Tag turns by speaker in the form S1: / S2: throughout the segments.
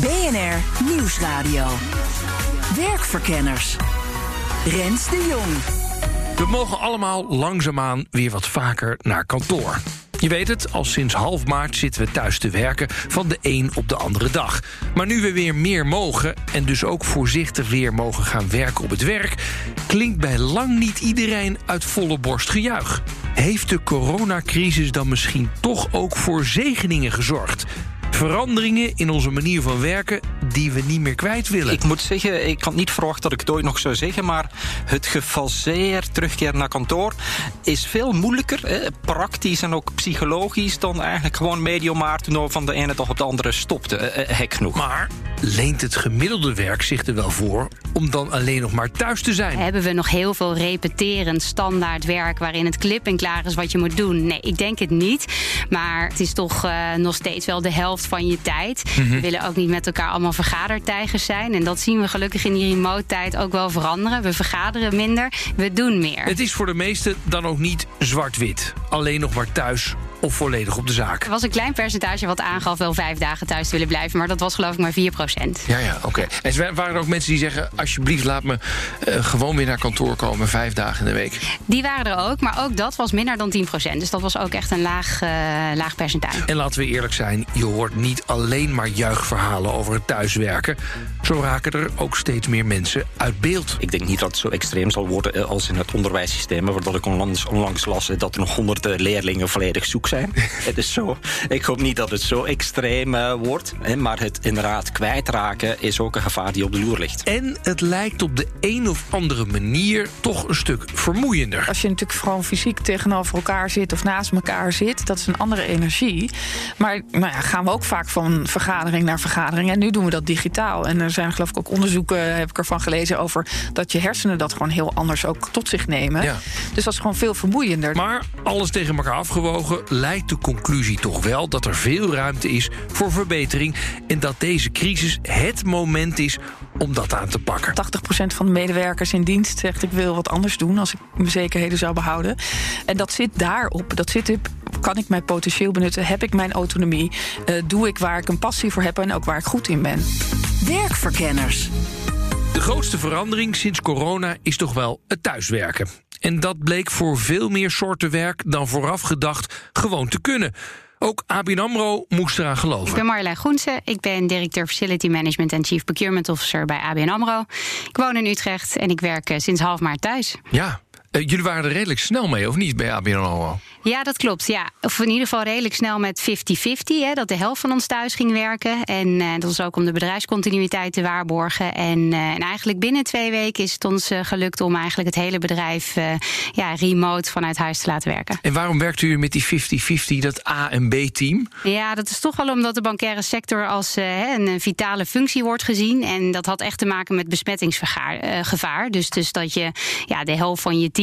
S1: BNR Nieuwsradio. Werkverkenners. Rens de Jong.
S2: We mogen allemaal langzaamaan weer wat vaker naar kantoor. Je weet het, al sinds half maart zitten we thuis te werken van de een op de andere dag. Maar nu we weer meer mogen en dus ook voorzichtig weer mogen gaan werken op het werk, klinkt bij lang niet iedereen uit volle borst gejuich. Heeft de coronacrisis dan misschien toch ook voor zegeningen gezorgd? Veranderingen in onze manier van werken die we niet meer kwijt willen.
S3: Ik moet zeggen, ik had niet verwacht dat ik het ooit nog zou zeggen, maar het gefaseerd terugkeer naar kantoor is veel moeilijker, praktisch en ook psychologisch, dan eigenlijk gewoon medio maart toen van de ene dag op de andere stopte. Eh, hek genoeg.
S2: Maar leent het gemiddelde werk zich er wel voor om dan alleen nog maar thuis te zijn?
S4: Hebben we nog heel veel repeterend standaard werk waarin het klip en klaar is wat je moet doen? Nee, ik denk het niet. Maar het is toch uh, nog steeds wel de helft van je tijd. Mm -hmm. We willen ook niet met elkaar allemaal vergadertijgers zijn. En dat zien we gelukkig in die remote tijd ook wel veranderen. We vergaderen minder, we doen meer.
S2: Het is voor de meesten dan ook niet zwart-wit. Alleen nog maar thuis of volledig op de zaak?
S4: Er was een klein percentage wat aangaf wel vijf dagen thuis te willen blijven. Maar dat was geloof ik maar 4 procent.
S2: Ja, ja, oké. Okay. En waren er ook mensen die zeggen... alsjeblieft, laat me uh, gewoon weer naar kantoor komen... vijf dagen in de week?
S4: Die waren er ook, maar ook dat was minder dan 10 procent. Dus dat was ook echt een laag, uh, laag percentage.
S2: En laten we eerlijk zijn, je hoort niet alleen maar juichverhalen over het thuiswerken. Zo raken er ook steeds meer mensen uit beeld.
S3: Ik denk niet dat het zo extreem zal worden als in het onderwijssysteem... waardoor ik onlangs, onlangs las dat er nog honderden leerlingen volledig zoek zijn. het is zo, ik hoop niet dat het zo extreem uh, wordt. Hè, maar het inderdaad kwijtraken is ook een gevaar die op de loer ligt.
S2: En het lijkt op de een of andere manier toch een stuk vermoeiender.
S5: Als je natuurlijk gewoon fysiek tegenover elkaar zit of naast elkaar zit, dat is een andere energie. Maar nou ja, gaan we ook vaak van vergadering naar vergadering. En nu doen we dat digitaal. En er zijn geloof ik ook onderzoeken, heb ik ervan gelezen, over dat je hersenen dat gewoon heel anders ook tot zich nemen. Ja. Dus dat is gewoon veel vermoeiender.
S2: Maar alles tegen elkaar afgewogen leidt de conclusie toch wel dat er veel ruimte is voor verbetering en dat deze crisis het moment is om dat aan te pakken.
S5: 80% van de medewerkers in dienst zegt ik wil wat anders doen als ik mijn zekerheden zou behouden. En dat zit daarop. Dat zit op kan ik mijn potentieel benutten? Heb ik mijn autonomie? Uh, doe ik waar ik een passie voor heb en ook waar ik goed in ben?
S1: Werkverkenners.
S2: De grootste verandering sinds corona is toch wel het thuiswerken. En dat bleek voor veel meer soorten werk dan vooraf gedacht gewoon te kunnen. Ook ABN AMRO moest eraan geloven.
S4: Ik ben Marjolein Groense. Ik ben directeur Facility Management en Chief Procurement Officer bij ABN AMRO. Ik woon in Utrecht en ik werk sinds half maart thuis.
S2: Ja, uh, jullie waren er redelijk snel mee, of niet, bij ABN AMRO?
S4: Ja, dat klopt. Ja. Of in ieder geval redelijk snel met 50-50. Dat de helft van ons thuis ging werken. En uh, dat was ook om de bedrijfscontinuïteit te waarborgen. En, uh, en eigenlijk binnen twee weken is het ons gelukt om eigenlijk het hele bedrijf ja, remote vanuit huis te laten werken.
S2: En waarom werkt u met die 50-50, dat A- en B-team?
S4: Ja, dat is toch wel omdat de bankaire sector als een vitale functie wordt gezien. En dat had echt te maken met besmettingsgevaar. Dus, dus dat je ja, de helft van je team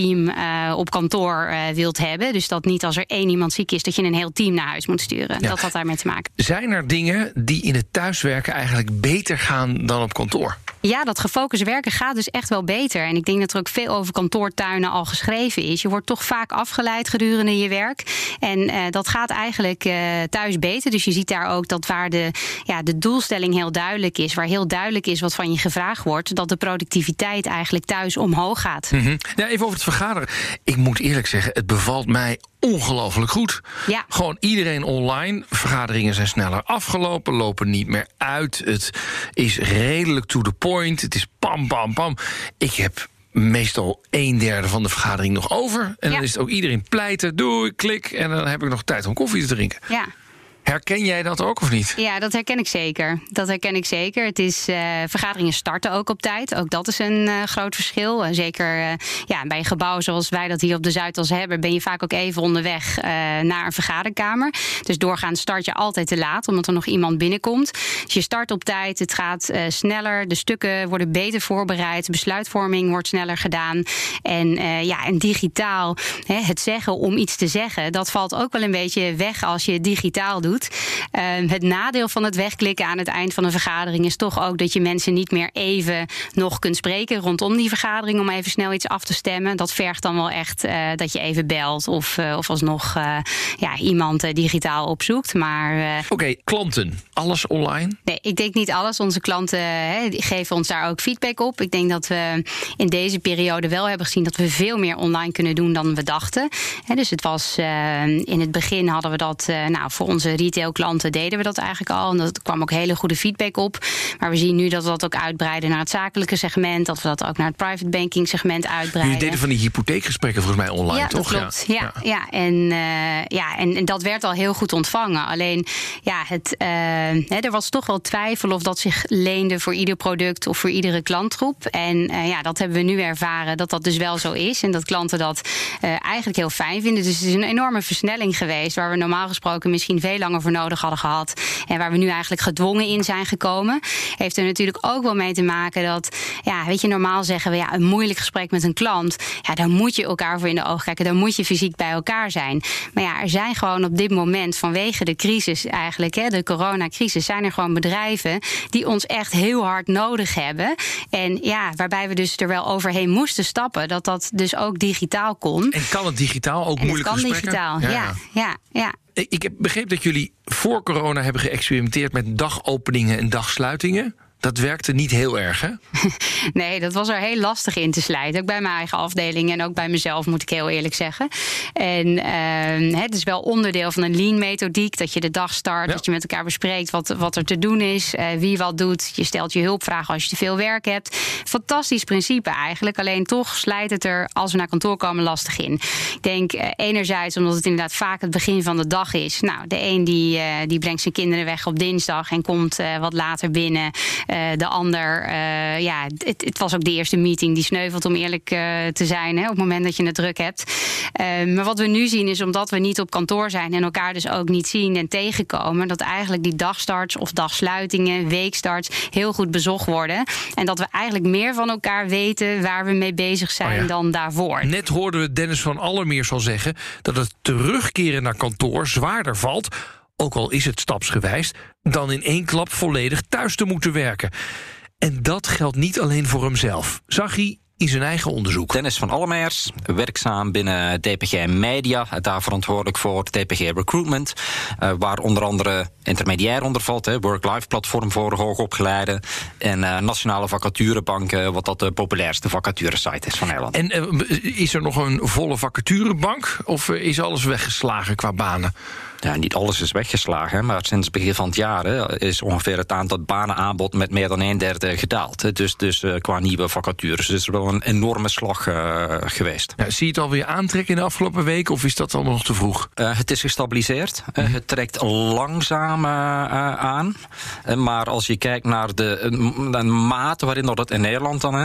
S4: op kantoor wilt hebben. Dus dat niet als er één iemand ziek is, dat je een heel team naar huis moet sturen. Ja. Dat had daarmee te maken.
S2: Zijn er dingen die in het thuiswerken eigenlijk beter gaan dan op kantoor?
S4: Ja, dat gefocust werken gaat dus echt wel beter. En ik denk dat er ook veel over kantoortuinen al geschreven is. Je wordt toch vaak afgeleid gedurende je werk. En uh, dat gaat eigenlijk uh, thuis beter. Dus je ziet daar ook dat waar de, ja, de doelstelling heel duidelijk is, waar heel duidelijk is wat van je gevraagd wordt, dat de productiviteit eigenlijk thuis omhoog gaat.
S2: Mm -hmm. ja, even over het vergaderen. Ik moet eerlijk zeggen, het bevalt mij ongelooflijk goed.
S4: Ja.
S2: Gewoon iedereen online. Vergaderingen zijn sneller afgelopen, lopen niet meer uit. Het is redelijk to the point. Het is pam, pam, pam. Ik heb meestal een derde van de vergadering nog over. En ja. dan is het ook iedereen pleiten. Doei, klik. En dan heb ik nog tijd om koffie te drinken.
S4: Ja.
S2: Herken jij dat ook of niet?
S4: Ja, dat herken ik zeker. Dat herken ik zeker. Het is, uh, vergaderingen starten ook op tijd. Ook dat is een uh, groot verschil. Zeker ja, bij een gebouw zoals wij dat hier op de Zuidas hebben, ben je vaak ook even onderweg naar een vergaderkamer. Dus doorgaans start je altijd te laat, omdat er nog iemand binnenkomt. Dus je start op tijd, het gaat sneller, de stukken worden beter voorbereid, besluitvorming wordt sneller gedaan. En ja, en digitaal, hè, het zeggen om iets te zeggen, dat valt ook wel een beetje weg als je digitaal doet. Ehm, het nadeel van het wegklikken aan het eind van een vergadering is toch ook dat je mensen niet meer even nog kunt spreken rondom die vergadering om even snel iets af te stemmen. Dat vergt dan wel echt uh, dat je even belt of, uh, of alsnog uh, ja, iemand digitaal opzoekt. Maar.
S2: Oké, okay, klanten, alles online?
S4: Nee, ik denk niet alles. Onze klanten geven ons daar ook feedback op. Ik denk dat we in deze periode wel hebben gezien dat we veel meer online kunnen doen dan we dachten. Dus het was in het begin hadden we dat nou, voor onze retailklanten deden we dat eigenlijk al. En dat kwam ook hele goede feedback op. Maar we zien nu dat we dat ook uitbreiden naar het zakelijke segment. Dat we dat ook naar het private banking segment uitbreiden.
S2: Jullie deden van die hypotheekgesprekken volgens mij online,
S4: ja,
S2: toch?
S4: Dat klopt. Ja, ja. ja. En, uh, ja en, en, dat werd al heel goed ontvangen. Alleen, ja, het, uh, hè, er was toch wel twijfel of dat zich leende voor ieder product of voor iedere klantgroep. En uh, ja, dat hebben we nu ervaren dat dat dus wel zo is. En dat klanten dat eigenlijk heel fijn vinden. Dus het is een enorme versnelling geweest. Waar we normaal gesproken misschien veel langer voor nodig hadden gehad. En waar we nu eigenlijk gedwongen in zijn gekomen. Heeft er natuurlijk ook wel mee te maken dat, ja, weet je, normaal zeggen we ja, een moeilijk gesprek met een klant. Ja, daar moet je elkaar voor in de ogen kijken. Daar moet je fysiek bij elkaar zijn. Maar ja, er zijn gewoon op dit moment vanwege de crisis eigenlijk, hè, de coronacrisis, zijn er gewoon bedrijven die ons echt heel hard nodig hebben. En ja, waarbij we dus er wel overheen moesten stappen, dat dat dus ook digitaal kon.
S2: En kan het digitaal ook moeilijk
S4: kan
S2: gesprekken?
S4: digitaal, ja, ja, ja. ja.
S2: Ik heb begrepen dat jullie voor corona hebben geëxperimenteerd met dagopeningen en dagsluitingen. Dat werkte niet heel erg, hè?
S4: nee, dat was er heel lastig in te slijten. Ook bij mijn eigen afdeling en ook bij mezelf, moet ik heel eerlijk zeggen. En uh, het is wel onderdeel van een lean-methodiek. Dat je de dag start, ja. dat je met elkaar bespreekt wat, wat er te doen is, uh, wie wat doet. Je stelt je hulpvragen als je te veel werk hebt. Fantastisch principe eigenlijk. Alleen toch slijt het er, als we naar kantoor komen, lastig in. Ik denk uh, enerzijds omdat het inderdaad vaak het begin van de dag is. Nou, de een die, uh, die brengt zijn kinderen weg op dinsdag en komt wat later binnen. Uh, de ander, uh, ja, het, het, was ook de eerste meeting die sneuvelt, om eerlijk uh, te zijn, hè, op het moment dat je het druk hebt. maar wat we nu zien is, omdat we niet op kantoor zijn en elkaar dus ook niet zien en tegenkomen, dat eigenlijk die dagstarts of dagsluitingen, weekstarts heel goed bezocht worden. En dat we eigenlijk meer van elkaar weten waar we mee bezig zijn
S2: oh ja.
S4: dan daarvoor.
S2: Net hoorden we Dennis van Allermeers al zeggen dat het terugkeren naar kantoor zwaarder valt ook al is het stapsgewijs, dan in één klap volledig thuis te moeten werken. En dat geldt niet alleen voor hemzelf. Zag hij in zijn eigen onderzoek.
S3: Dennis van Allemeers, werkzaam binnen DPG Media, daar verantwoordelijk voor DPG Recruitment, uh, waar onder andere intermediair onder valt, work-life platform voor hoogopgeleiden en uh, nationale vacaturebanken, wat dat de populairste vacaturesite is van Nederland.
S2: En uh, is er nog een volle vacaturebank of is alles weggeslagen qua banen?
S3: Ja, niet alles is weggeslagen, maar sinds het begin van het jaar hè, is ongeveer het aantal banenaanbod met meer dan een derde gedaald. Hè. Dus, dus uh, qua nieuwe vacatures. Dus het is wel een enorme slag uh, geweest.
S2: Ja, zie je het alweer aantrekken in de afgelopen weken of is dat al nog te vroeg?
S3: Uh, het is gestabiliseerd. Mm -hmm. het trekt langzaam aan. maar als je kijkt naar de, de mate waarin dat het in Nederland dan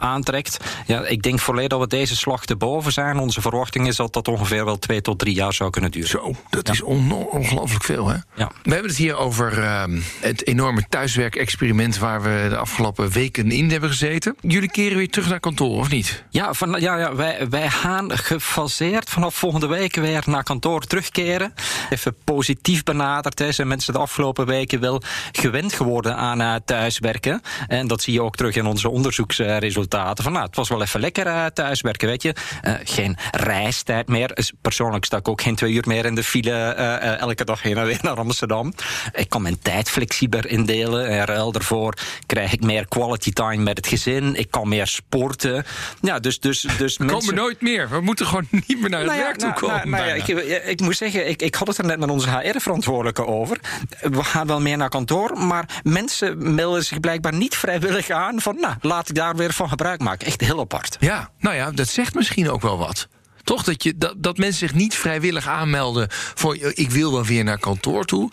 S3: aantrekt. Ja, ik denk volledig dat we deze slag te boven zijn. Onze verwachting is dat dat ongeveer wel twee tot drie jaar zou kunnen duren.
S2: Zo, dat ja. is ongelooflijk veel, hè?
S3: Ja.
S2: We hebben het hier over uh, het enorme thuiswerkexperiment waar we de afgelopen weken in hebben gezeten. Jullie keren weer terug naar kantoor, of niet?
S3: Ja, van, ja, ja wij, wij gaan gefaseerd vanaf volgende week weer naar kantoor terugkeren. Even positief benaderd. Hè. Zijn mensen de afgelopen weken wel gewend geworden aan uh, thuiswerken. En dat zie je ook terug in onze onderzoeksresultaten. Van, nou, het was wel even lekker uh, thuiswerken, weet je. Uh, geen reistijd meer. Dus persoonlijk sta ik ook geen twee uur meer in de file uh, uh, elke dag heen en weer naar Amsterdam. Ik kan mijn tijd flexibeler indelen. En ruil daarvoor krijg ik meer quality time met het gezin. Ik kan meer sporten. Ja, dus, dus, dus
S2: we
S3: mensen...
S2: komen nooit meer. We moeten gewoon niet meer naar het
S3: nou ja,
S2: werk toe
S3: nou,
S2: komen.
S3: Nou, nou ja, ik, ik moet zeggen, ik, ik had het er net met onze HR-verantwoordelijke over. We gaan wel meer naar kantoor, maar mensen melden zich blijkbaar niet vrijwillig aan van, nou, laat ik daar weer van gebruik maken. Echt heel apart.
S2: Ja, nou ja, dat zegt misschien ook wel wat. Toch dat, je, dat, dat mensen zich niet vrijwillig aanmelden voor ik wil wel weer naar kantoor toe.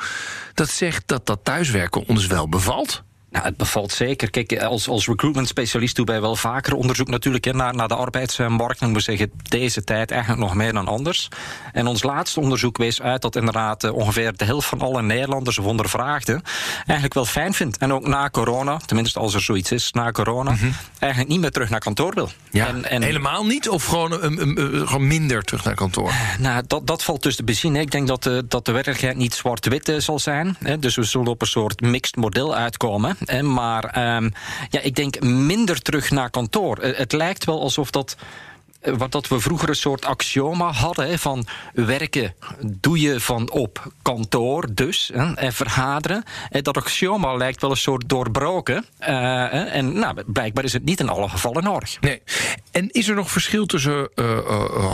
S2: Dat zegt dat dat thuiswerken ons wel bevalt.
S3: Nou, het bevalt zeker. Kijk, als, als recruitment specialist doen wij wel vaker onderzoek natuurlijk hè, naar, naar de arbeidsmarkt. En we zeggen deze tijd eigenlijk nog meer dan anders. En ons laatste onderzoek wees uit dat inderdaad eh, ongeveer de helft van alle Nederlanders of ondervraagden eigenlijk wel fijn vindt. En ook na corona, tenminste als er zoiets is, na corona,
S2: Mhm.
S3: eigenlijk niet meer terug naar kantoor wil.
S2: Ja,
S3: En, en
S2: helemaal niet? Of gewoon, um, um, uh, gewoon minder terug naar kantoor?
S3: nou, dat, dat valt dus te bezien. hè. Ik denk dat de, dat de werkelijkheid niet zwart-wit eh, zal zijn. Hè. Dus we zullen op een soort mixed model uitkomen. Maar ehm, ja, ik denk minder terug naar kantoor. Eh, het lijkt wel alsof dat. Eh, Wat dat we vroeger een soort axioma hadden: hè, van werken doe je van op kantoor, dus hè, en vergaderen. Eh, Dat axioma lijkt wel een soort doorbroken. Eh, en nou, blijkbaar is het niet in alle gevallen nodig.
S2: Nee. En is er nog verschil tussen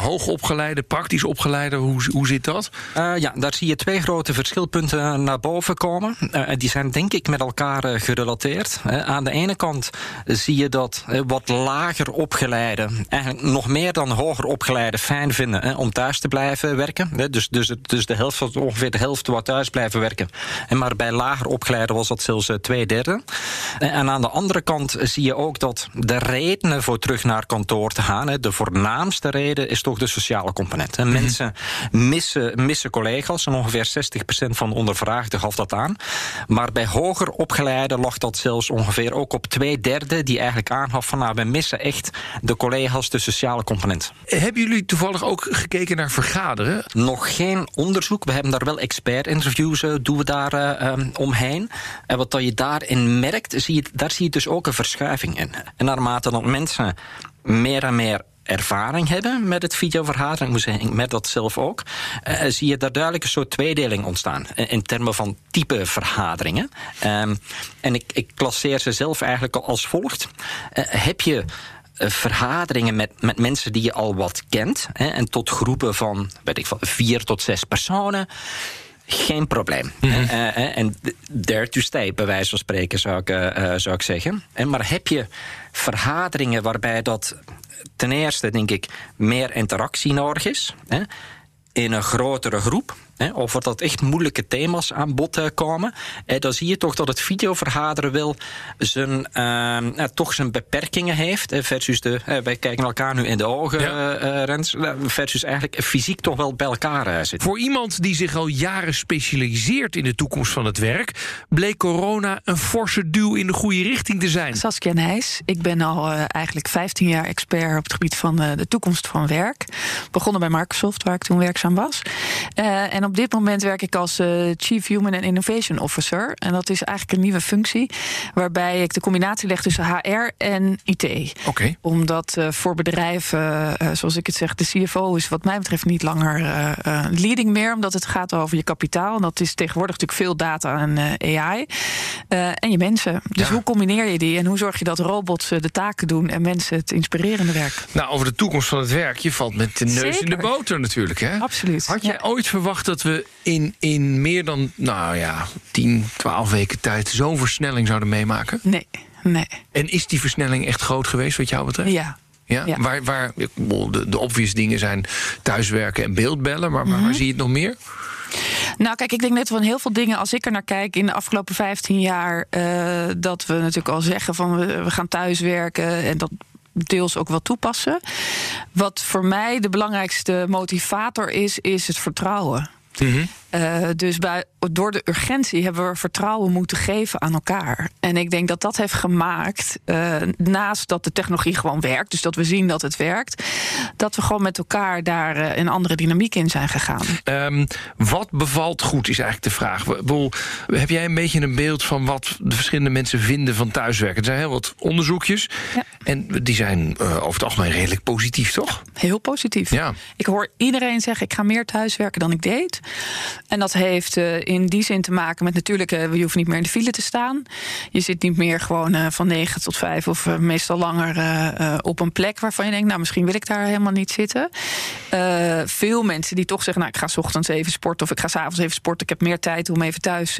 S2: hoogopgeleide, praktisch opgeleide? Hoe, hoe zit dat?
S3: Ja, daar zie je twee grote verschilpunten naar boven komen. Uh, die zijn denk ik met elkaar gerelateerd. aan de ene kant zie je dat wat lager opgeleide, eigenlijk nog meer dan hoger opgeleide, fijn vinden om thuis te blijven werken. Dus, dus, dus de helft, ongeveer de helft wat thuis blijven werken. En maar bij lager opgeleide was dat zelfs twee derde. En aan de andere kant zie je ook dat de redenen voor terug naar kantoor te gaan, de voornaamste reden is toch de sociale component. En mensen missen, missen collega's. En ongeveer 60% van de ondervraagden gaf dat aan. Maar bij hoger opgeleiden lag dat zelfs ongeveer ook op twee derde... die eigenlijk aangaf van nou, we missen echt de collega's, de sociale component.
S2: Hebben jullie toevallig ook gekeken naar vergaderen?
S3: Nog geen onderzoek. We hebben daar wel expert-interviews, uh, doen we daar uh, um, omheen. En wat dat je daarin merkt, zie je, daar zie je dus ook een verschuiving in. En naarmate dat mensen meer en meer ervaring hebben met het videovergaderen, ik moet zeggen, ik merk dat zelf ook, uh, zie je daar duidelijk een soort tweedeling ontstaan in termen van type vergaderingen. Um, en ik, ik klasseer ze zelf eigenlijk als volgt. Uh, heb je vergaderingen met, met mensen die je al wat kent, hè, en tot groepen van, weet ik van, vier tot zes personen, geen probleem. Mm -hmm. uh, uh, en there to stay, bij wijze van spreken, zou ik, uh, zou ik zeggen. En maar heb je vergaderingen waarbij dat ten eerste, denk ik, meer interactie nodig is. Hè, in een grotere groep. Of wat dat echt moeilijke thema's aan bod komen. Eh, dan zie je toch dat het videovergaderen wel zijn, eh, toch zijn beperkingen heeft. Eh, versus de, wij kijken elkaar nu in de ogen, ja. Eh, Rens. Versus eigenlijk fysiek toch wel bij elkaar zitten.
S2: Voor iemand die zich al jaren specialiseert in de toekomst van het werk, bleek corona een forse duw in de goede richting te zijn.
S5: Saskia Nijs, ik ben al uh, eigenlijk 15 jaar expert op het gebied van uh, de toekomst van werk. Begonnen bij Microsoft, waar ik toen werkzaam was. Uh, en op dit moment werk ik als Chief Human and Innovation Officer. En dat is eigenlijk een nieuwe functie, waarbij ik de combinatie leg tussen HR en IT.
S2: Oké. Okay.
S5: Omdat voor bedrijven, zoals ik het zeg, de CFO is wat mij betreft niet langer leading meer, omdat het gaat over je kapitaal. En dat is tegenwoordig natuurlijk veel data en AI. en je mensen. Dus ja. hoe combineer je die en hoe zorg je dat robots de taken doen en mensen het inspirerende werk?
S2: Nou, over de toekomst van het werk, je valt met de neus
S5: Zeker.
S2: in de boter natuurlijk. Hè?
S5: Absoluut.
S2: Had jij ja. ooit verwacht dat we in, in meer dan, nou ja, 10, 12 weken tijd zo'n versnelling zouden meemaken?
S5: Nee, nee.
S2: En is die versnelling echt groot geweest wat jou betreft?
S5: Ja.
S2: Ja? ja. Waar, waar, de, de obvious dingen zijn thuiswerken en beeldbellen, maar, maar
S5: Mhm.
S2: waar zie je het nog meer?
S5: Nou, kijk, ik denk net van heel veel dingen, als ik er naar kijk in de afgelopen 15 jaar, uh, dat we natuurlijk al zeggen van we, we gaan thuiswerken en dat deels ook wel toepassen. Wat voor mij de belangrijkste motivator is, is het vertrouwen.
S2: Mm -hmm.
S5: Uh, dus bij, door de urgentie hebben we vertrouwen moeten geven aan elkaar. En ik denk dat dat heeft gemaakt, uh, naast dat de technologie gewoon werkt, dus dat we zien dat het werkt, dat we gewoon met elkaar daar uh, een andere dynamiek in zijn gegaan.
S2: Um, wat bevalt goed, is eigenlijk de vraag. Bedoel, heb jij een beetje een beeld van wat de verschillende mensen vinden van thuiswerken? Er zijn heel wat onderzoekjes
S5: ja.
S2: en die zijn over het algemeen redelijk positief, toch?
S5: Heel positief.
S2: Ja.
S5: Ik hoor iedereen zeggen: ik ga meer thuiswerken dan ik deed. En dat heeft uh, in die zin te maken met natuurlijk, uh, je hoeft niet meer in de file te staan. Je zit niet meer gewoon uh, van 9 tot 5 of meestal langer op een plek waarvan je denkt, nou misschien wil ik daar helemaal niet zitten. Veel mensen die toch zeggen, nou ik ga 's ochtends even sporten of ik ga s'avonds even sporten. Ik heb meer tijd om even thuis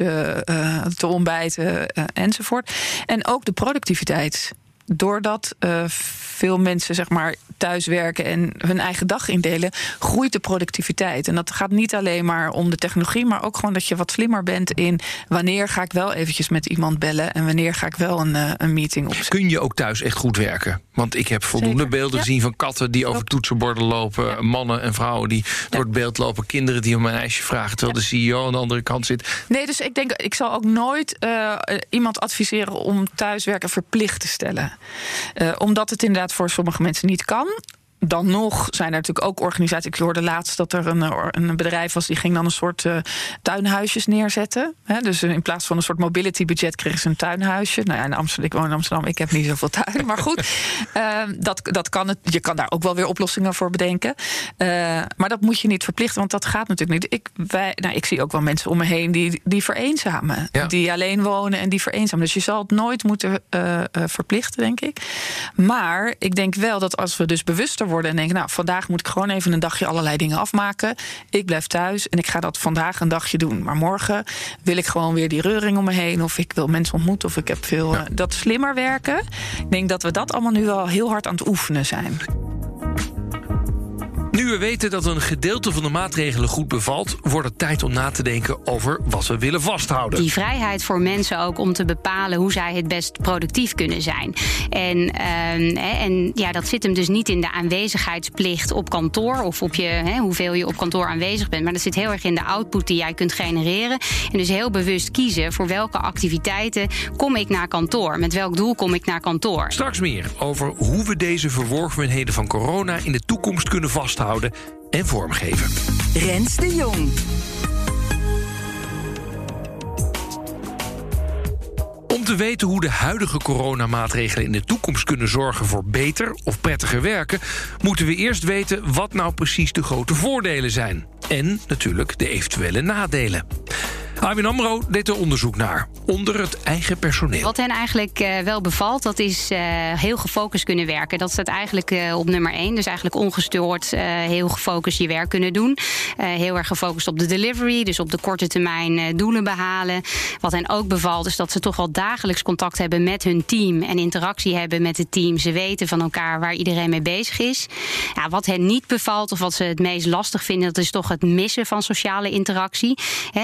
S5: te ontbijten enzovoort. En ook de productiviteit doordat uh, veel mensen zeg maar thuiswerken en hun eigen dag indelen, groeit de productiviteit. En dat gaat niet alleen maar om de technologie, maar ook gewoon dat je wat slimmer bent in wanneer ga ik wel eventjes met iemand bellen en wanneer ga ik wel een, uh, een meeting opzetten.
S2: Kun je ook thuis echt goed werken? Want ik heb voldoende
S5: Zeker.
S2: beelden
S5: Ja.
S2: gezien van katten die over toetsenborden lopen, mannen en vrouwen die door het beeld lopen, kinderen die om een ijsje vragen terwijl de CEO aan de andere kant zit.
S5: Nee, dus ik denk, ik zal ook nooit eh, iemand adviseren om thuiswerken verplicht te stellen. Eh, omdat het inderdaad voor sommige mensen niet kan. Dan nog zijn er natuurlijk ook organisaties. Ik hoorde laatst dat er een, eh, een bedrijf was die ging dan een soort eh, tuinhuisjes neerzetten. Hè, dus in plaats van een soort mobility budget kregen ze een tuinhuisje. Nou ja, in Amsterdam, ik woon in Amsterdam, ik heb niet zoveel tuin. Maar goed, eh, dat, dat kan het, je kan daar ook wel weer oplossingen voor bedenken. Eh, maar dat moet je niet verplichten, want dat gaat natuurlijk niet. Ik, wij, nou, ik zie ook wel mensen om me heen die, die vereenzamen.
S2: Ja.
S5: Die alleen wonen en die vereenzamen. Dus je zal het nooit moeten verplichten, denk ik. Maar ik denk wel dat als we dus bewuster worden en denken, nou, vandaag moet ik gewoon even een dagje allerlei dingen afmaken. Ik blijf thuis en ik ga dat vandaag een dagje doen. Maar morgen wil ik gewoon weer die reuring om me heen. Of ik wil mensen ontmoeten. Of ik heb veel. eh, dat slimmer werken. Ik denk dat we dat allemaal nu wel heel hard aan het oefenen zijn.
S2: Nu we weten dat een gedeelte van de maatregelen goed bevalt, wordt het tijd om na te denken over wat we willen vasthouden.
S4: Die vrijheid voor mensen ook om te bepalen hoe zij het best productief kunnen zijn. En, ehm, en ja, dat zit hem dus niet in de aanwezigheidsplicht op kantoor of op je, hè, hoeveel je op kantoor aanwezig bent. Maar dat zit heel erg in de output die jij kunt genereren. En dus heel bewust kiezen voor welke activiteiten kom ik naar kantoor. Met welk doel kom ik naar kantoor.
S2: Straks meer over hoe we deze verworvenheden van corona in de toekomst kunnen vasthouden en vormgeven.
S1: Rens de Jong.
S2: Om te weten hoe de huidige coronamaatregelen in de toekomst kunnen zorgen voor beter of prettiger werken, moeten we eerst weten wat nou precies de grote voordelen zijn. En natuurlijk de eventuele nadelen. ABN AMRO deed er onderzoek naar, onder het eigen personeel.
S4: Wat hen eigenlijk eh, wel bevalt, dat is eh, heel gefocust kunnen werken. Dat staat eigenlijk eh, op nummer één. Dus eigenlijk ongestoord, heel gefocust je werk kunnen doen. Heel erg gefocust op de delivery, dus op de korte termijn doelen behalen. Wat hen ook bevalt, is dat ze toch wel dagelijks contact hebben met hun team en interactie hebben met het team. Ze weten van elkaar waar iedereen mee bezig is. Ja, wat hen niet bevalt, of wat ze het meest lastig vinden, dat is toch het missen van sociale interactie.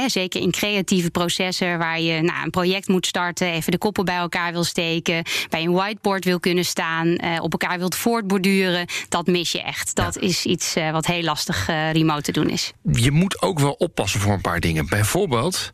S4: Zeker in creatieve processen waar je nou, een project moet starten, even de koppen bij elkaar wil steken, bij een whiteboard wil kunnen staan, eh, op elkaar wilt voortborduren. Dat mis je echt. Dat is iets eh, wat heel lastig eh, remote te doen is.
S2: Je moet ook wel oppassen voor een paar dingen. Bijvoorbeeld,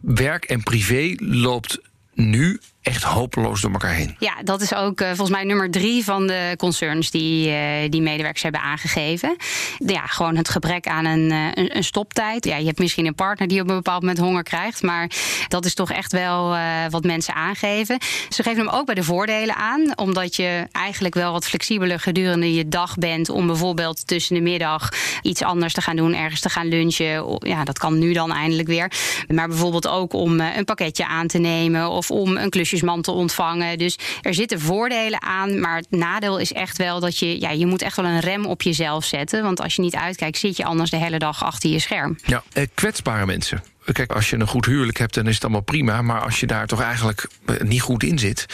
S2: werk en privé loopt nu echt hopeloos door elkaar heen.
S4: Ja, dat is ook uh, volgens mij nummer drie van de concerns die, uh, die medewerkers hebben aangegeven. Ja, gewoon het gebrek aan een, uh, een, een, stoptijd. Ja, je hebt misschien een partner die op een bepaald moment honger krijgt, maar dat is toch echt wel wat mensen aangeven. Ze geven hem ook bij de voordelen aan, omdat je eigenlijk wel wat flexibeler gedurende je dag bent om bijvoorbeeld tussen de middag iets anders te gaan doen, ergens te gaan lunchen. Ja, dat kan nu dan eindelijk weer. Maar bijvoorbeeld ook om een pakketje aan te nemen of om een klusje man te ontvangen. Dus er zitten voordelen aan. Maar het nadeel is echt wel dat je, ja, je moet echt wel een rem op jezelf zetten. Want als je niet uitkijkt, zit je anders de hele dag achter je scherm.
S2: Ja, eh, kwetsbare mensen. Kijk, als je een goed huwelijk hebt, dan is het allemaal prima. Maar als je daar toch eigenlijk niet goed in zit,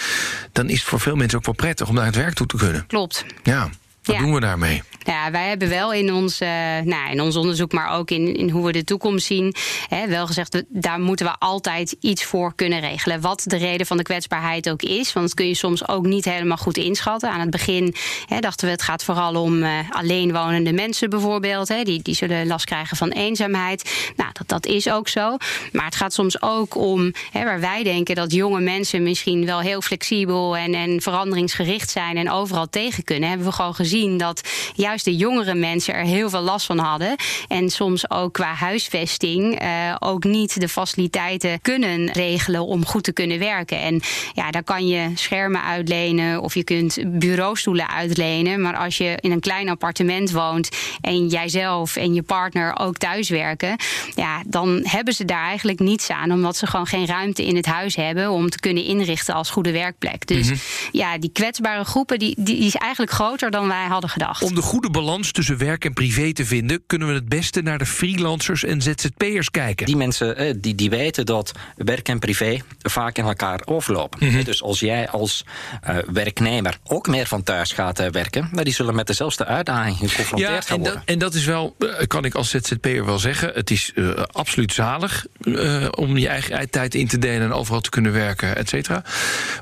S2: dan is het voor veel mensen ook wel prettig om naar het werk toe te kunnen.
S4: Klopt.
S2: Ja. Wat
S4: Ja.
S2: doen we daarmee?
S4: Ja, wij hebben wel in ons, uh, nou, in ons onderzoek, maar ook in, in hoe we de toekomst zien, hè, wel gezegd, daar moeten we altijd iets voor kunnen regelen. Wat de reden van de kwetsbaarheid ook is. Want dat kun je soms ook niet helemaal goed inschatten. Aan het begin hè, dachten we, het gaat vooral om eh, alleenwonende mensen bijvoorbeeld. Hè, die, die zullen last krijgen van eenzaamheid. Nou, dat, dat is ook zo. Maar het gaat soms ook om, hè, waar wij denken dat jonge mensen misschien wel heel flexibel en, en veranderingsgericht zijn en overal tegen kunnen. Hebben we gewoon gezien dat juist de jongere mensen er heel veel last van hadden. En soms ook qua huisvesting eh, ook niet de faciliteiten kunnen regelen om goed te kunnen werken. En ja, daar kan je schermen uitlenen of je kunt bureaustoelen uitlenen. Maar als je in een klein appartement woont en jijzelf en je partner ook thuis werken, ja, dan hebben ze daar eigenlijk niets aan, omdat ze gewoon geen ruimte in het huis hebben om te kunnen inrichten als goede werkplek. Dus ja, die kwetsbare groepen, die, die, die is eigenlijk groter dan wij wij hadden gedacht.
S2: Om de goede balans tussen werk en privé te vinden, kunnen we het beste naar de freelancers en ZZP'ers kijken.
S3: Die mensen eh, die, die weten dat werk en privé vaak in elkaar overlopen.
S2: Mhm.
S3: Dus als jij als eh, werknemer ook meer van thuis gaat eh, werken, maar die zullen met dezelfde uitdaging geconfronteerd
S2: Ja,
S3: gaan
S2: en
S3: worden.
S2: dat, en dat is wel, kan ik als ZZP'er wel zeggen. Het is absoluut zalig eh, om je eigen tijd in te delen en overal te kunnen werken, et cetera.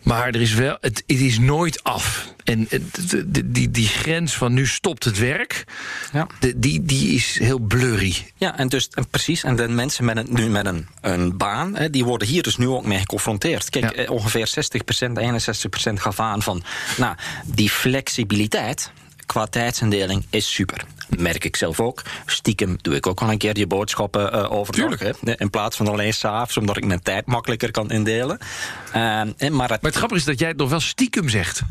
S2: Maar er is wel, het, het is nooit af. En die, die grens van nu stopt het werk,
S3: Ja.
S2: de- die, die is heel blurry.
S3: Ja, en dus en precies. En de mensen met een, nu met een, een baan, hè, die worden hier dus nu ook mee geconfronteerd. Kijk,
S2: Ja.
S3: eh, ongeveer 60%, 61% gaf aan van, nou, die flexibiliteit qua tijdsindeling is super. Merk ik zelf ook. Stiekem doe ik ook wel een keer je boodschappen eh overdag.
S2: Tuurlijk.
S3: Hè, in plaats van alleen s'avonds, omdat ik mijn tijd makkelijker kan indelen. Ehm, en maar het,
S2: Maar het grappige is dat jij het nog wel stiekem zegt.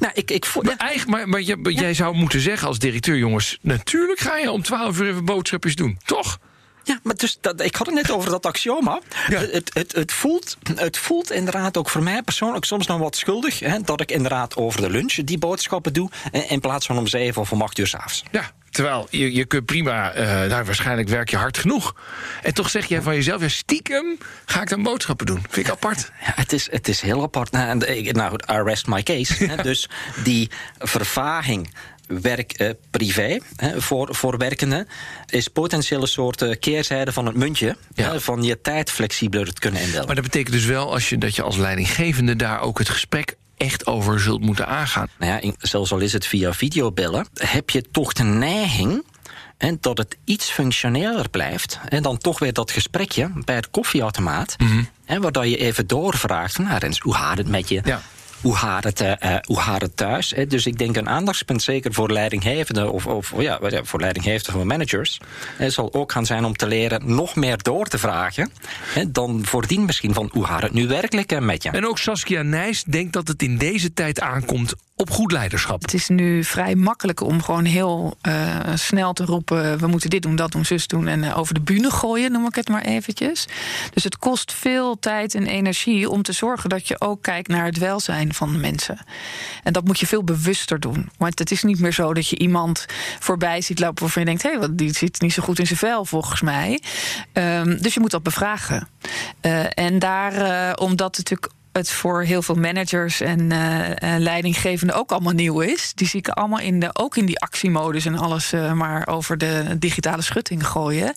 S3: nou, ik, ik, voel-
S2: Maar, eigen, maar, maar jij zou moeten zeggen als directeur, jongens... natuurlijk ga je om 12 uur even boodschapjes doen, toch?
S3: Ja, maar dus dat, ik had het net over dat axioma.
S2: Ja.
S3: Het, het, het, voelt, het voelt inderdaad ook voor mij persoonlijk soms nog wat schuldig. Hè, dat ik inderdaad over de lunch die boodschappen doe. In plaats van om zeven of om acht uur s'avonds.
S2: Ja, terwijl je, je kunt prima, nou, waarschijnlijk werk je hard genoeg. En toch zeg jij van jezelf, ja, stiekem ga ik dan boodschappen doen. Vind ik apart.
S3: Ja, het, is, het is heel apart. Nou, nou goed, I rest my case. Hè, dus die vervaging werk-privé voor, voor werkenden is potentieel een soort eh, keerzijde van het muntje.
S2: Ja.
S3: hè, van je tijd flexibeler te kunnen indelen.
S2: Maar dat betekent dus wel als je, dat je als leidinggevende daar ook het gesprek echt over zult moeten aangaan.
S3: nou ja, zelfs al is het via videobellen, heb je toch de neiging. En dat het iets functioneler blijft. En dan toch weer dat gesprekje bij het koffieautomaat. En waar dat je even doorvraagt: van, nou, Rens, hoe gaat het met je?
S2: Ja.
S3: Hoe gaat het, eh, eh, hoe gaat het thuis? Dus ik denk een aandachtspunt, zeker voor leidinggevenden of, of ja, ja, voor leidinggevenden van managers, zal ook gaan zijn om te leren nog meer door te vragen. Dan voordien misschien van hoe gaat het nu werkelijk eh, met je?
S2: En ook Saskia Nijs denkt dat het in deze tijd aankomt op goed leiderschap.
S5: Het is nu vrij makkelijk om gewoon heel eh, snel te roepen: we moeten dit doen, dat doen, zus doen. En eh, over de bühne gooien, noem ik het maar eventjes. Dus het kost veel tijd en energie om te zorgen dat je ook kijkt naar het welzijn van de mensen. En dat moet je veel bewuster doen. Want het is niet meer zo dat je iemand voorbij ziet lopen waarvan je denkt: hé, hey, wat, die zit niet zo goed in zijn vel volgens mij. Ehm, dus je moet dat bevragen. Eh, en daar, omdat natuurlijk het voor heel veel managers en eh, leidinggevenden ook allemaal nieuw is. Die zie ik allemaal in de, ook in die actiemodus en alles eh, maar over de digitale schutting gooien.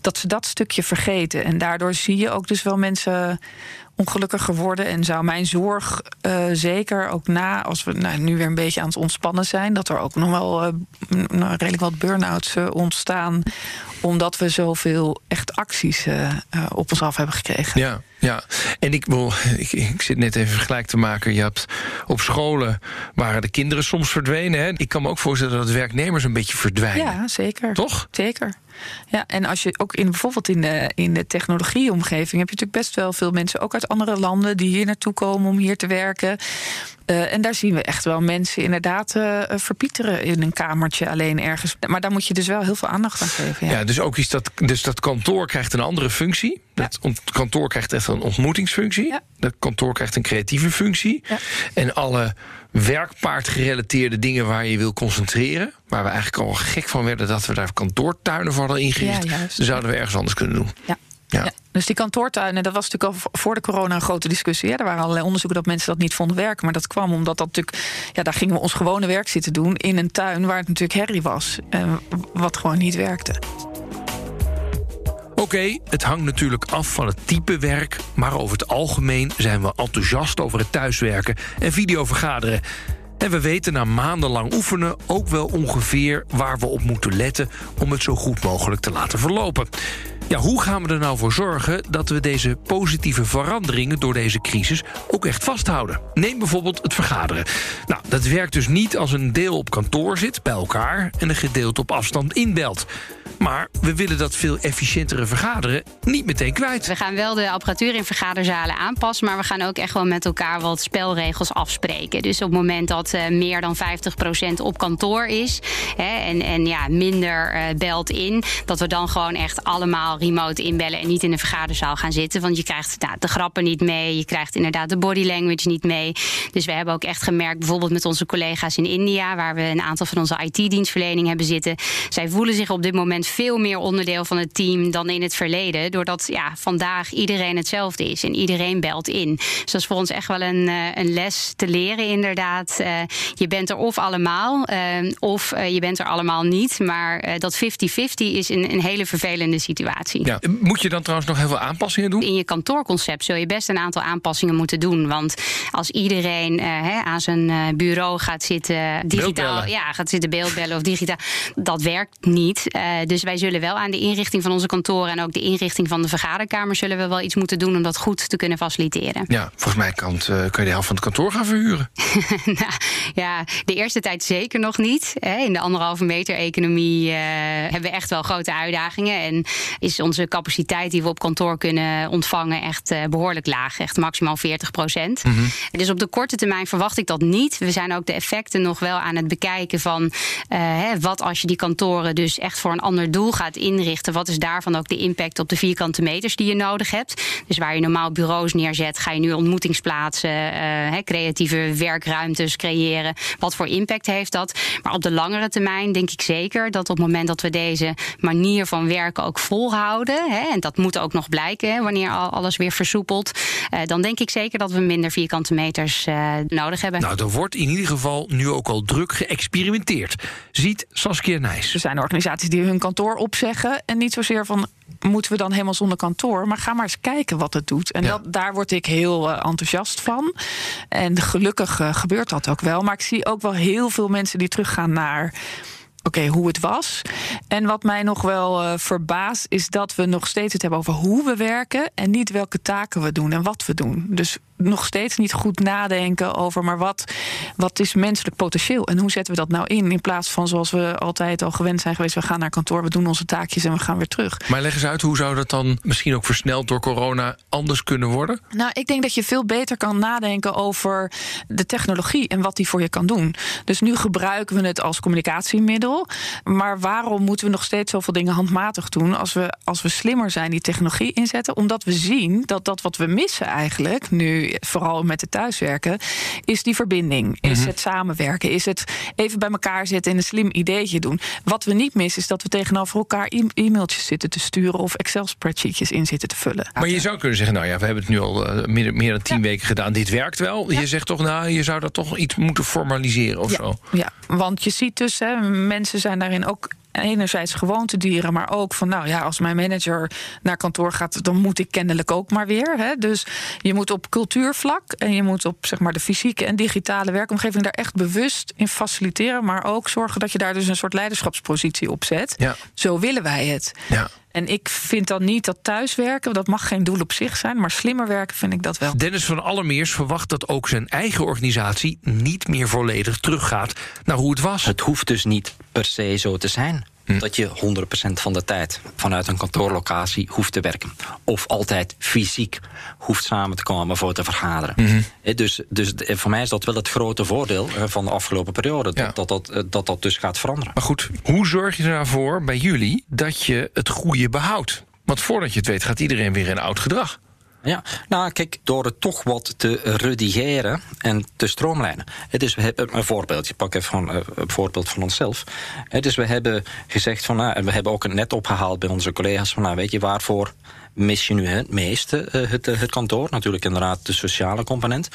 S5: Dat ze dat stukje vergeten. En daardoor zie je ook dus wel mensen ongelukkiger worden. En zou mijn zorg zeker ook na, als we nou, nu weer een beetje aan het ontspannen zijn, dat er ook nog wel nou, redelijk wat burn-outs ontstaan. Omdat we zoveel echt acties op ons af hebben gekregen.
S2: Ja, ja. En ik, wil, ik, ik zit net even vergelijk te maken. Je hebt op scholen waren de kinderen soms verdwenen. Hè? Ik kan me ook voorstellen dat werknemers een beetje verdwijnen.
S5: Ja, zeker.
S2: Toch?
S5: Zeker. Ja, en als je ook in bijvoorbeeld in de, in de technologieomgeving heb je natuurlijk best wel veel mensen, ook uit andere landen, die hier naartoe komen om hier te werken. Eh, en daar zien we echt wel mensen inderdaad eh, verpieteren in een kamertje alleen ergens. Maar daar moet je dus wel heel veel aandacht aan geven. Ja.
S2: Ja, dus ook is dat, dus dat kantoor krijgt een andere functie. Dat kantoor krijgt echt een ontmoetingsfunctie.
S5: Ja.
S2: Dat kantoor krijgt een creatieve functie.
S5: Ja.
S2: En alle werkpaardgerelateerde dingen waar je wil concentreren. Waar we eigenlijk al gek van werden dat we daar kantoortuinen voor hadden ingericht.
S5: Ja,
S2: zouden we ergens anders kunnen doen.
S5: Ja.
S2: Ja.
S5: Ja, dus die kantoortuinen, dat was natuurlijk al voor de corona een grote discussie. Er waren allerlei onderzoeken dat mensen dat niet vonden werken. Maar dat kwam omdat dat natuurlijk, ja, daar gingen we ons gewone werk zitten doen in een tuin waar het natuurlijk herrie was. En wat gewoon niet werkte.
S2: Oké, het hangt natuurlijk af van het type werk. Maar over het algemeen zijn we enthousiast over het thuiswerken en videovergaderen. En we weten na maandenlang oefenen ook wel ongeveer waar we op moeten letten om het zo goed mogelijk te laten verlopen. Ja, hoe gaan we er nou voor zorgen dat we deze positieve veranderingen door deze crisis ook echt vasthouden? Neem bijvoorbeeld het vergaderen. Nou, dat werkt dus niet als een deel op kantoor zit bij elkaar en een gedeelte op afstand inbelt. Maar we willen dat veel efficiëntere vergaderen niet meteen kwijt.
S4: We gaan wel de apparatuur in vergaderzalen aanpassen, maar we gaan ook echt wel met elkaar wat spelregels afspreken. Dus op het moment dat eh, meer dan 50% op kantoor is hè, en, en ja, minder eh, belt in, dat we dan gewoon echt allemaal remote inbellen en niet in een vergaderzaal gaan zitten. Want je krijgt nou, de grappen niet mee. Je krijgt inderdaad de body language niet mee. Dus we hebben ook echt gemerkt, bijvoorbeeld met onze collega's in India, waar we een aantal van onze IT-dienstverlening hebben zitten. Zij voelen zich op dit moment veel meer onderdeel van het team dan in het verleden. Doordat ja, vandaag iedereen hetzelfde is en iedereen belt in. Dus dat is voor ons echt wel een, eh, een les te leren, inderdaad. Uh, je bent er of allemaal, uh, of je bent er allemaal niet. Maar dat 50-50 is een, een, hele vervelende situatie.
S2: Ja. Moet je dan trouwens nog heel veel aanpassingen doen?
S4: In je kantoorconcept zul je best een aantal aanpassingen moeten doen. Want als iedereen uh, aan zijn uh, bureau gaat zitten, digitaal, ja, gaat zitten beeldbellen of digitaal, dat werkt niet. Uh, dus wij zullen wel aan de inrichting van onze kantoren en ook de inrichting van de vergaderkamer zullen we wel iets moeten doen om dat goed te kunnen faciliteren.
S2: Ja, volgens mij kan, kan je de helft van het kantoor gaan verhuren.
S4: nou, ja, de eerste tijd zeker nog niet. Hè. In de anderhalve meter economie hebben we echt wel grote uitdagingen en is onze capaciteit die we op kantoor kunnen ontvangen echt behoorlijk laag, echt maximaal 40 procent. Mm -hmm. Dus op de korte termijn verwacht ik dat niet. We zijn ook de effecten nog wel aan het bekijken van uh, hè, wat als je die kantoren dus echt voor een ander doel gaat inrichten. Wat is daarvan ook de impact op de vierkante meters die je nodig hebt? Dus waar je normaal bureaus neerzet, ga je nu ontmoetingsplaatsen, uh, hè, creatieve werkruimtes creëren. Wat voor impact heeft dat? Maar op de langere termijn denk ik zeker dat op het moment dat we deze manier van werken ook volhouden, hè, en dat moet ook nog blijken hè, wanneer alles weer versoepelt, uh, dan denk ik zeker dat we minder vierkante meters uh, nodig hebben.
S2: Nou, er wordt in ieder geval nu ook al druk geëxperimenteerd. Ziet Saskia Nijs.
S5: Er zijn organisaties die hun kantoor opzeggen en niet zozeer van moeten we dan helemaal zonder kantoor. Maar ga maar eens kijken wat het doet. En ja. dat, daar word ik heel uh, enthousiast van. En gelukkig uh, gebeurt dat ook wel. Maar ik zie ook wel heel veel mensen die teruggaan naar oké, hoe het was. En wat mij nog wel uh, verbaast, is dat we nog steeds het hebben over hoe we werken en niet welke taken we doen en wat we doen. Dus nog steeds niet goed nadenken over, maar wat, wat is menselijk potentieel en hoe zetten we dat nou in? In plaats van zoals we altijd al gewend zijn geweest, we gaan naar kantoor, we doen onze taakjes en we gaan weer terug.
S2: Maar leg eens uit, hoe zou dat dan misschien ook versneld door corona anders kunnen worden?
S5: Nou, ik denk dat je veel beter kan nadenken over de technologie en wat die voor je kan doen. Dus nu gebruiken we het als communicatiemiddel, maar waarom moeten we nog steeds zoveel dingen handmatig doen als we, als we slimmer zijn die technologie inzetten? Omdat we zien dat dat wat we missen eigenlijk nu vooral met het thuiswerken, is die verbinding. Is
S2: Mhm.
S5: het samenwerken? Is het even bij elkaar zitten en een slim ideetje doen? Wat we niet missen is dat we tegenover elkaar e- e-mailtjes zitten te sturen of Excel-spreadsheetjes in zitten te vullen.
S2: Maar je zou kunnen zeggen, nou ja, we hebben het nu al uh, meer, meer, dan tien ja. weken gedaan. Dit werkt wel. Ja. Je zegt toch, nou, je zou dat toch iets moeten formaliseren of
S5: ja.
S2: zo.
S5: Ja, want je ziet dus, hè, mensen zijn daarin ook enerzijds gewoontedieren, maar ook van, nou ja, als mijn manager naar kantoor gaat, dan moet ik kennelijk ook maar weer. Hè? Dus je moet op cultuurvlak en je moet op zeg maar de fysieke en digitale werkomgeving daar echt bewust in faciliteren, maar ook zorgen dat je daar dus een soort leiderschapspositie op zet.
S2: Ja.
S5: Zo willen wij het.
S2: Ja.
S5: En ik vind dan niet dat thuiswerken, dat mag geen doel op zich zijn, maar slimmer werken vind ik dat wel.
S2: Dennis van Allermeers verwacht dat ook zijn eigen organisatie niet meer volledig teruggaat naar hoe het was.
S3: Het hoeft dus niet per se zo te zijn. Hm. Dat je 100% van de tijd vanuit een kantoorlocatie hoeft te werken. Of altijd fysiek hoeft samen te komen voor te vergaderen.
S2: Mhm.
S3: Dus, dus voor mij is dat wel het grote voordeel van de afgelopen periode.
S2: Ja.
S3: Dat, dat, dat, dat dat dus gaat veranderen.
S2: Maar goed, hoe zorg je ervoor bij jullie dat je het goede behoudt? Want voordat je het weet gaat iedereen weer in oud gedrag.
S3: Ja, nou kijk, door het toch wat te redigeren en te stroomlijnen. Dus we hebben een voorbeeld, ik pak even uh, een voorbeeld van onszelf. Dus we hebben gezegd van, nou, en we hebben ook net opgehaald bij onze collega's van, nou weet je waarvoor mis je nu het meeste uh, het, het, kantoor. Natuurlijk inderdaad de sociale component.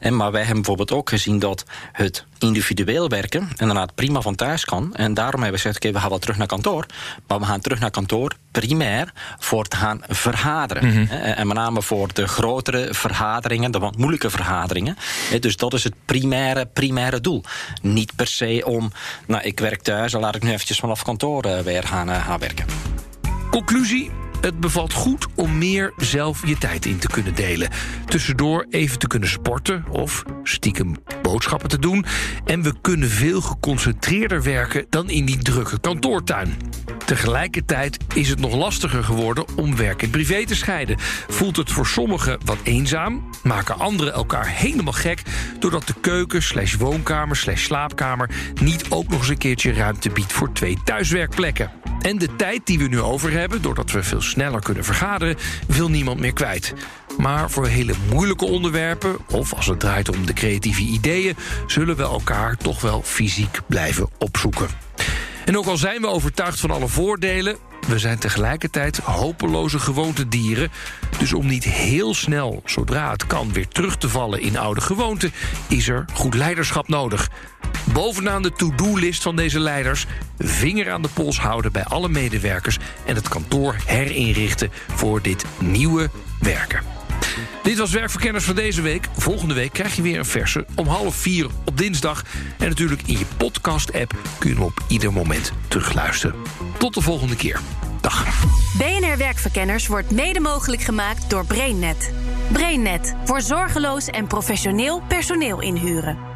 S3: En, maar wij hebben bijvoorbeeld ook gezien dat het individueel werken inderdaad prima van thuis kan. En daarom hebben we gezegd, oké, okay, we gaan wel terug naar kantoor. Maar we gaan terug naar kantoor primair voor te gaan vergaderen.
S2: Mhm.
S3: Mm -hmm. En met name voor de grotere vergaderingen, de wat moeilijke vergaderingen. Dus dat is het primaire, primaire doel. Niet per se om, nou ik werk thuis, dan laat ik nu eventjes vanaf kantoor uh, weer gaan, gaan werken.
S2: Conclusie, het bevalt goed om meer zelf je tijd in te kunnen delen. Tussendoor even te kunnen sporten of stiekem te doen. En we kunnen veel geconcentreerder werken dan in die drukke kantoortuin. Tegelijkertijd is het nog lastiger geworden om werk en privé te scheiden. Voelt het voor sommigen wat eenzaam, maken anderen elkaar helemaal gek... doordat de keuken slash woonkamer slash slaapkamer... niet ook nog eens een keertje ruimte biedt voor twee thuiswerkplekken. En de tijd die we nu over hebben, doordat we veel sneller kunnen vergaderen, wil niemand meer kwijt. Maar voor hele moeilijke onderwerpen, of als het draait om de creatieve ideeën, zullen we elkaar toch wel fysiek blijven opzoeken. En ook al zijn we overtuigd van alle voordelen, we zijn tegelijkertijd hopeloze gewoontedieren. Dus om niet heel snel, zodra het kan, weer terug te vallen in oude gewoonten, is er goed leiderschap nodig. Bovenaan de to-do-list van deze leiders vinger aan de pols houden bij alle medewerkers en het kantoor herinrichten voor dit nieuwe werken. Dit was Werkverkenners van deze week. Volgende week krijg je weer een verse om half vier op dinsdag. En natuurlijk in je podcast-app kun je hem op ieder moment terugluisteren. Tot de volgende keer. Dag.
S6: BNR Werkverkenners wordt mede mogelijk gemaakt door BrainNet. BrainNet voor zorgeloos en professioneel personeel inhuren.